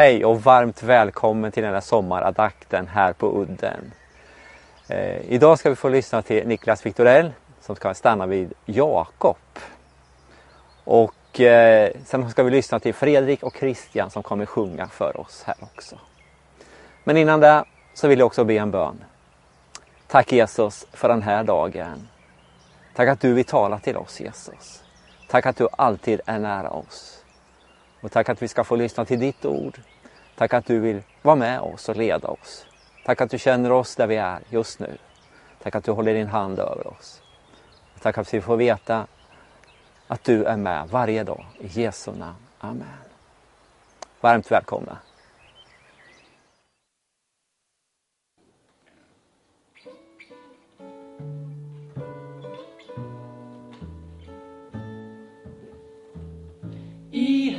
Hej och varmt välkommen till den här sommaradakten här på udden. Eh, idag ska vi få lyssna till Niklas Victorell som ska stanna vid Jakob. Och eh, sen ska vi lyssna till Fredrik och Christian som kommer sjunga för oss här också. Men innan det så vill jag också be en bön. Tack Jesus för den här dagen. Tack att du vill tala till oss Jesus. Tack att du alltid är nära oss. Och tack att vi ska få lyssna till ditt ord. Tack att du vill vara med oss och leda oss. Tack att du känner oss där vi är just nu. Tack att du håller din hand över oss. Tack att vi får veta att du är med varje dag. I Jesu namn. Amen. Varmt välkomna.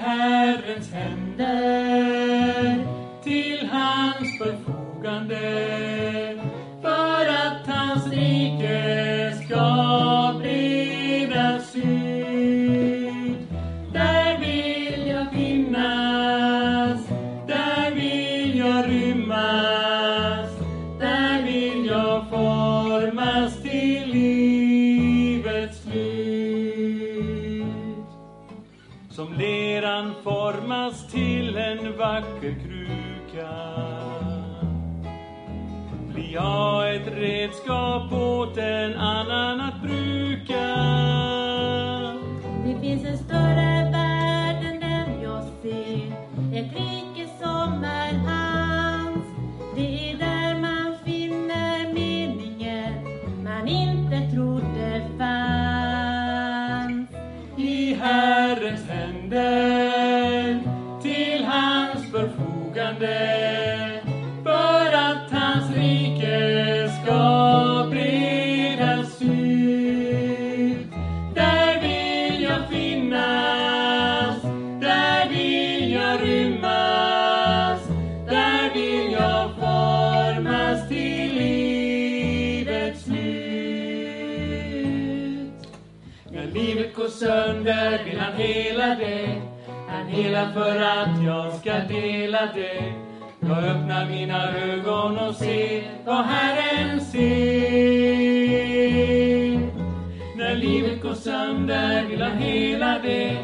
Herrens händer till hans förfogande för att hans rike ska bli jag ett redskap åt en annan att bruka. Det finns en större värld än den jag ser sönder vill han hela det. Han helar för att jag ska dela det. Jag öppnar mina ögon och ser vad Herren ser. När livet går sönder vill han hela det.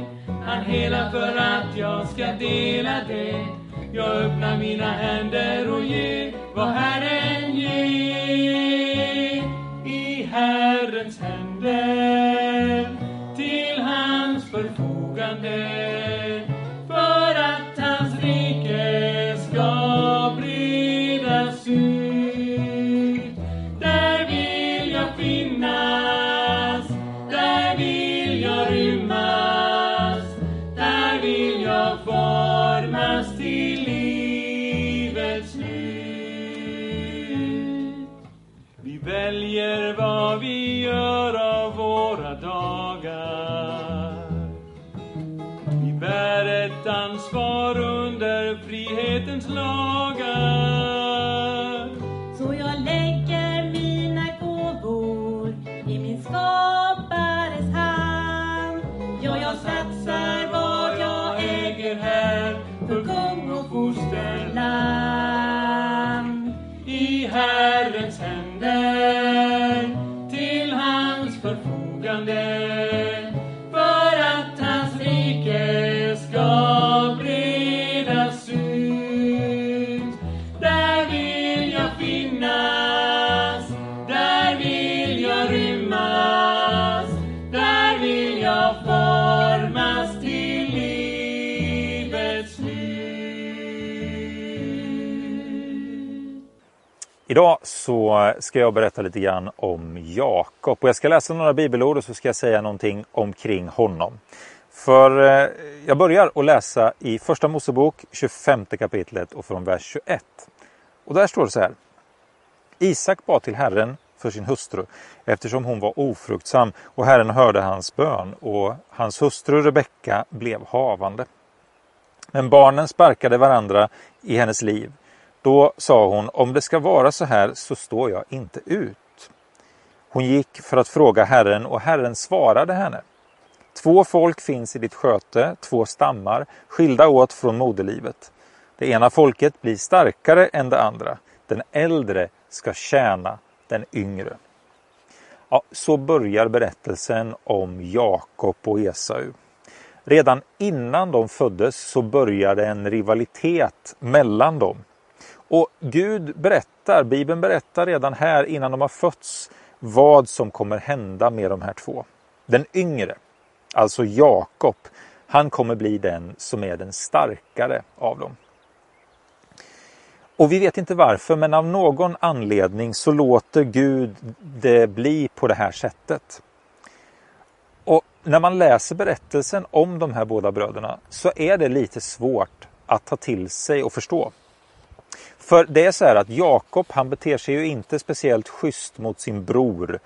Han helar för att jag ska dela det. Jag öppnar mina händer och ger vad Herren ger. I Herrens händer till hans förfogande för ett ansvar under frihetens lagar. Jag finnas, där vill jag rymmas, där vill jag formas till livets slut. Idag så ska jag berätta lite grann om Jakob och jag ska läsa några bibelord och så ska jag säga någonting omkring honom. För eh, jag börjar att läsa i Första Mosebok 25 kapitlet och från vers 21. Och där står det så här. Isak bad till Herren för sin hustru eftersom hon var ofruktsam och Herren hörde hans bön och hans hustru Rebecka blev havande. Men barnen sparkade varandra i hennes liv. Då sa hon, om det ska vara så här så står jag inte ut. Hon gick för att fråga Herren och Herren svarade henne. Två folk finns i ditt sköte, två stammar, skilda åt från moderlivet. Det ena folket blir starkare än det andra. Den äldre ska tjäna den yngre. Ja, så börjar berättelsen om Jakob och Esau. Redan innan de föddes så började en rivalitet mellan dem. Och Gud berättar, Bibeln berättar redan här innan de har fötts vad som kommer hända med de här två. Den yngre, alltså Jakob, han kommer bli den som är den starkare av dem. Och vi vet inte varför, men av någon anledning så låter Gud det bli på det här sättet. Och när man läser berättelsen om de här båda bröderna så är det lite svårt att ta till sig och förstå. För det är så här att Jakob han beter sig ju inte speciellt schysst mot sin bror.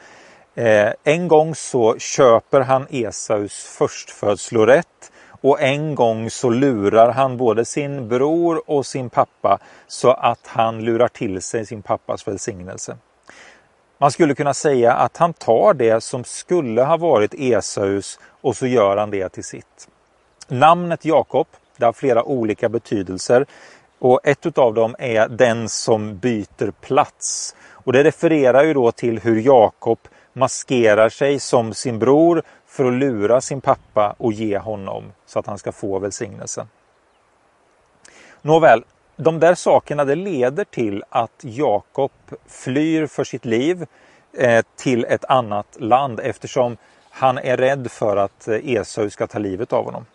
Eh, en gång så köper han Esaus förstfödslorätt och en gång så lurar han både sin bror och sin pappa så att han lurar till sig sin pappas välsignelse. Man skulle kunna säga att han tar det som skulle ha varit Esaus och så gör han det till sitt. Namnet Jakob, det har flera olika betydelser och ett av dem är den som byter plats. Och det refererar ju då till hur Jakob maskerar sig som sin bror för att lura sin pappa och ge honom så att han ska få välsignelsen. Nåväl, de där sakerna det leder till att Jakob flyr för sitt liv eh, till ett annat land eftersom han är rädd för att eh, Esau ska ta livet av honom.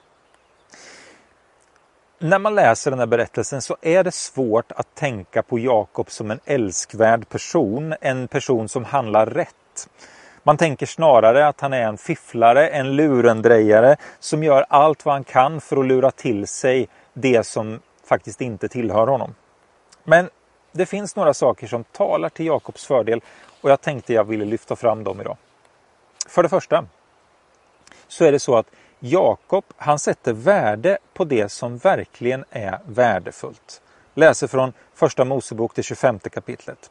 När man läser den här berättelsen så är det svårt att tänka på Jakob som en älskvärd person, en person som handlar rätt. Man tänker snarare att han är en fifflare, en lurendrejare som gör allt vad han kan för att lura till sig det som faktiskt inte tillhör honom. Men det finns några saker som talar till Jakobs fördel och jag tänkte jag ville lyfta fram dem idag. För det första så är det så att Jakob han sätter värde på det som verkligen är värdefullt. Läser från första Mosebok till 25 kapitlet.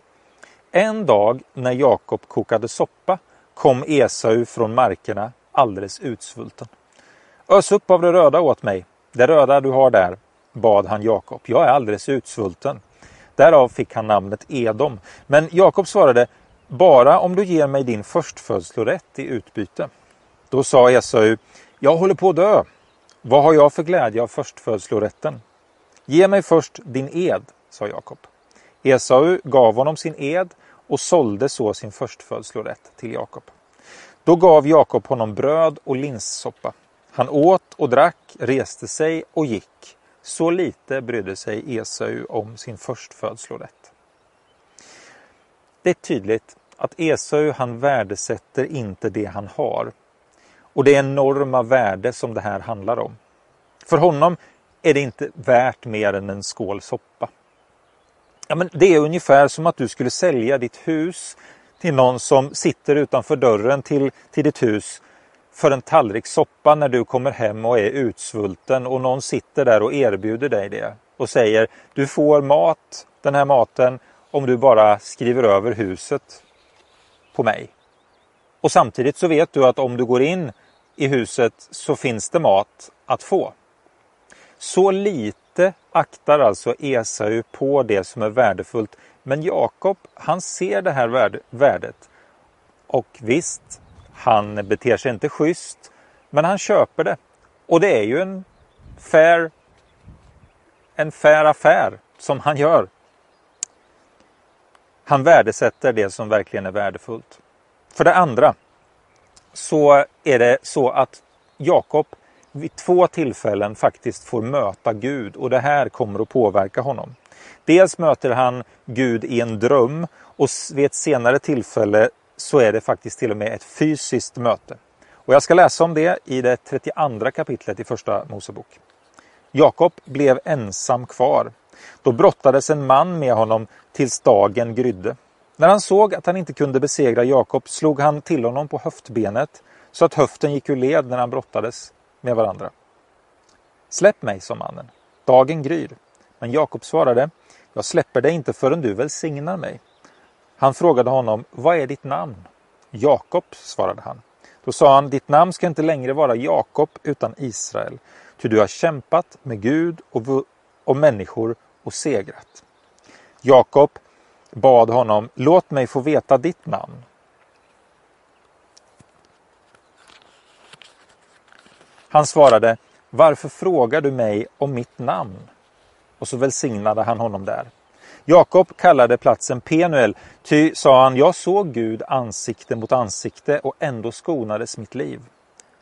En dag när Jakob kokade soppa kom Esau från markerna alldeles utsvulten. Ös upp av det röda åt mig, det röda du har där, bad han Jakob. Jag är alldeles utsvulten. Därav fick han namnet Edom. Men Jakob svarade, bara om du ger mig din förstfödslorätt i utbyte. Då sa Esau, jag håller på att dö. Vad har jag för glädje av förstfödslorätten? Ge mig först din ed, sa Jakob. Esau gav honom sin ed och sålde så sin förstfödslorätt till Jakob. Då gav Jakob honom bröd och linssoppa. Han åt och drack, reste sig och gick. Så lite brydde sig Esau om sin förstfödslorätt. Det är tydligt att Esau han värdesätter inte det han har. Och det enorma värde som det här handlar om. För honom är det inte värt mer än en skål soppa. Ja, men det är ungefär som att du skulle sälja ditt hus till någon som sitter utanför dörren till, till ditt hus för en tallrik soppa när du kommer hem och är utsvulten och någon sitter där och erbjuder dig det och säger du får mat, den här maten, om du bara skriver över huset på mig. Och samtidigt så vet du att om du går in i huset så finns det mat att få. Så lite inte aktar alltså Esau på det som är värdefullt. Men Jakob, han ser det här värdet. Och visst, han beter sig inte schysst, men han köper det. Och det är ju en fair, en fair affär som han gör. Han värdesätter det som verkligen är värdefullt. För det andra så är det så att Jakob vid två tillfällen faktiskt får möta Gud och det här kommer att påverka honom. Dels möter han Gud i en dröm och vid ett senare tillfälle så är det faktiskt till och med ett fysiskt möte. Och jag ska läsa om det i det 32 kapitlet i Första Mosebok. Jakob blev ensam kvar. Då brottades en man med honom tills dagen grydde. När han såg att han inte kunde besegra Jakob slog han till honom på höftbenet så att höften gick ur led när han brottades med varandra. Släpp mig, sa mannen. Dagen gryr. Men Jakob svarade, jag släpper dig inte förrän du välsignar mig. Han frågade honom, vad är ditt namn? Jakob, svarade han. Då sa han, ditt namn ska inte längre vara Jakob utan Israel, ty du har kämpat med Gud och, och människor och segrat. Jakob bad honom, låt mig få veta ditt namn. Han svarade, varför frågar du mig om mitt namn? Och så välsignade han honom där. Jakob kallade platsen Penuel, ty, sa han, jag såg Gud ansikte mot ansikte och ändå skonades mitt liv.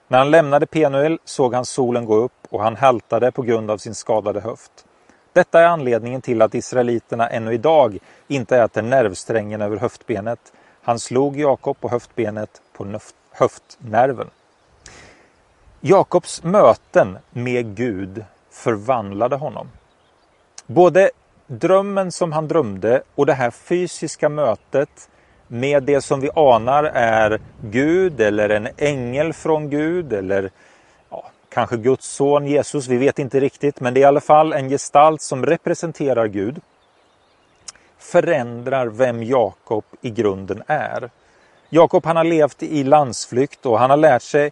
När han lämnade Penuel såg han solen gå upp och han haltade på grund av sin skadade höft. Detta är anledningen till att israeliterna ännu idag inte äter nervsträngen över höftbenet. Han slog Jakob på höftbenet på höftnerven. Jakobs möten med Gud förvandlade honom. Både drömmen som han drömde och det här fysiska mötet med det som vi anar är Gud eller en ängel från Gud eller ja, kanske Guds son Jesus, vi vet inte riktigt, men det är i alla fall en gestalt som representerar Gud. Förändrar vem Jakob i grunden är. Jakob han har levt i landsflykt och han har lärt sig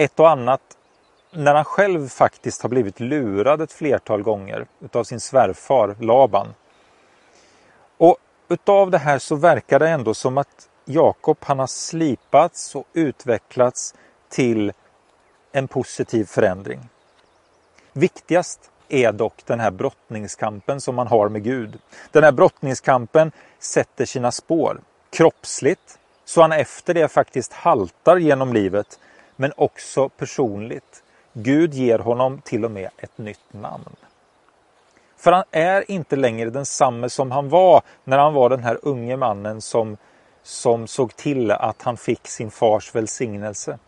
ett och annat när han själv faktiskt har blivit lurad ett flertal gånger utav sin svärfar Laban. Och utav det här så verkar det ändå som att Jakob han har slipats och utvecklats till en positiv förändring. Viktigast är dock den här brottningskampen som man har med Gud. Den här brottningskampen sätter sina spår kroppsligt så han efter det faktiskt haltar genom livet men också personligt. Gud ger honom till och med ett nytt namn. För han är inte längre densamme som han var när han var den här unge mannen som, som såg till att han fick sin fars välsignelse.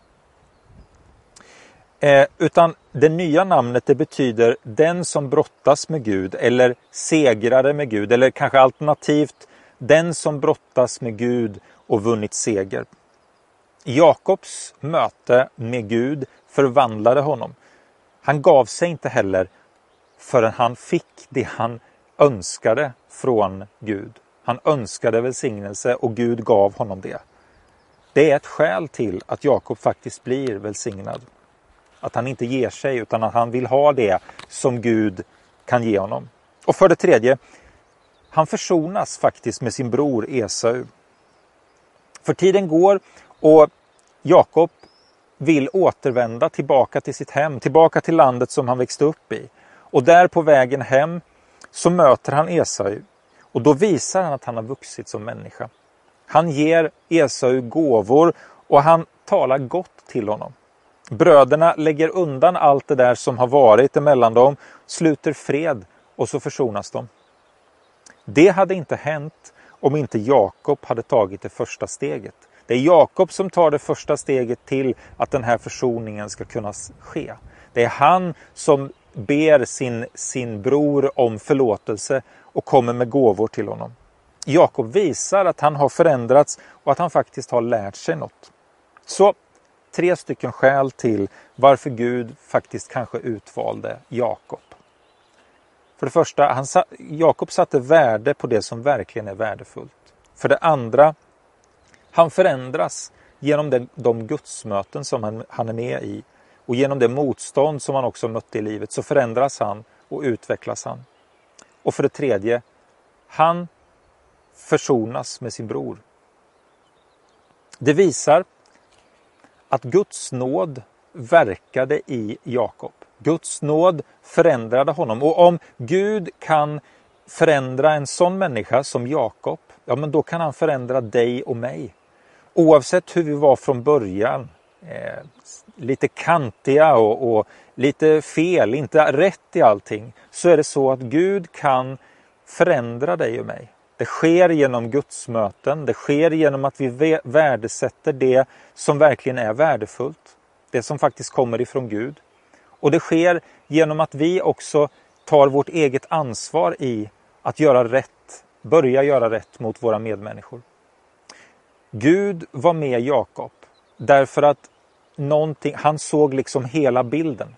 Eh, utan det nya namnet det betyder den som brottas med Gud eller segrare med Gud eller kanske alternativt den som brottas med Gud och vunnit seger. Jakobs möte med Gud förvandlade honom. Han gav sig inte heller förrän han fick det han önskade från Gud. Han önskade välsignelse och Gud gav honom det. Det är ett skäl till att Jakob faktiskt blir välsignad. Att han inte ger sig utan att han vill ha det som Gud kan ge honom. Och för det tredje, han försonas faktiskt med sin bror Esau. För tiden går och Jakob vill återvända tillbaka till sitt hem, tillbaka till landet som han växte upp i. Och där på vägen hem så möter han Esau och då visar han att han har vuxit som människa. Han ger Esau gåvor och han talar gott till honom. Bröderna lägger undan allt det där som har varit emellan dem, sluter fred och så försonas de. Det hade inte hänt om inte Jakob hade tagit det första steget. Det är Jakob som tar det första steget till att den här försoningen ska kunna ske. Det är han som ber sin, sin bror om förlåtelse och kommer med gåvor till honom. Jakob visar att han har förändrats och att han faktiskt har lärt sig något. Så tre stycken skäl till varför Gud faktiskt kanske utvalde Jakob. För det första, han, Jakob satte värde på det som verkligen är värdefullt. För det andra, han förändras genom de, de gudsmöten som han, han är med i och genom det motstånd som han också mötte i livet så förändras han och utvecklas han. Och för det tredje, han försonas med sin bror. Det visar att Guds nåd verkade i Jakob. Guds nåd förändrade honom och om Gud kan förändra en sån människa som Jakob, ja men då kan han förändra dig och mig. Oavsett hur vi var från början, eh, lite kantiga och, och lite fel, inte rätt i allting, så är det så att Gud kan förändra dig och mig. Det sker genom gudsmöten, det sker genom att vi värdesätter det som verkligen är värdefullt. Det som faktiskt kommer ifrån Gud. Och det sker genom att vi också tar vårt eget ansvar i att göra rätt, börja göra rätt mot våra medmänniskor. Gud var med Jakob därför att någonting, han såg liksom hela bilden.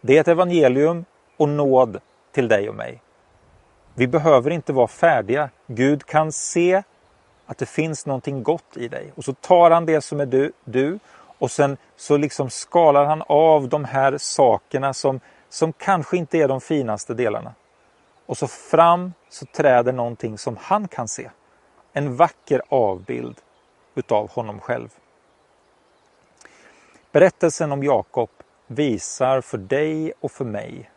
Det är ett evangelium och nåd till dig och mig. Vi behöver inte vara färdiga. Gud kan se att det finns någonting gott i dig och så tar han det som är du, du och sen så liksom skalar han av de här sakerna som, som kanske inte är de finaste delarna. Och så fram så träder någonting som han kan se. En vacker avbild utav honom själv. Berättelsen om Jakob visar för dig och för mig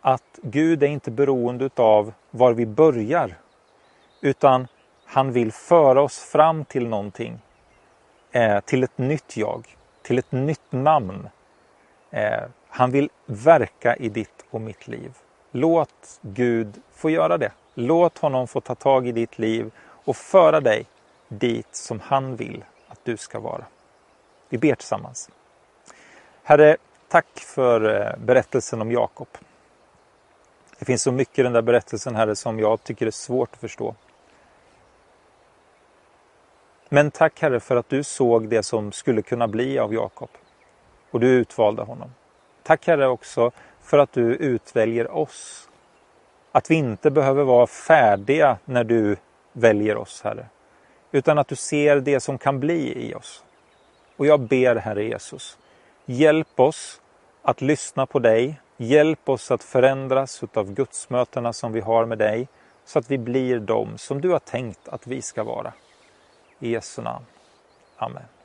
att Gud är inte beroende av var vi börjar utan han vill föra oss fram till någonting. Eh, till ett nytt jag, till ett nytt namn. Eh, han vill verka i ditt och mitt liv. Låt Gud få göra det. Låt honom få ta tag i ditt liv och föra dig dit som han vill att du ska vara. Vi ber tillsammans. Herre, tack för eh, berättelsen om Jakob. Det finns så mycket i den där berättelsen, Herre, som jag tycker är svårt att förstå. Men tack Herre för att du såg det som skulle kunna bli av Jakob. Och du utvalde honom. Tack Herre också för att du utväljer oss. Att vi inte behöver vara färdiga när du väljer oss, Herre. Utan att du ser det som kan bli i oss. Och jag ber, Herre Jesus, hjälp oss att lyssna på dig. Hjälp oss att förändras utav gudsmötena som vi har med dig. Så att vi blir de som du har tänkt att vi ska vara. I Jesu namn. Amen.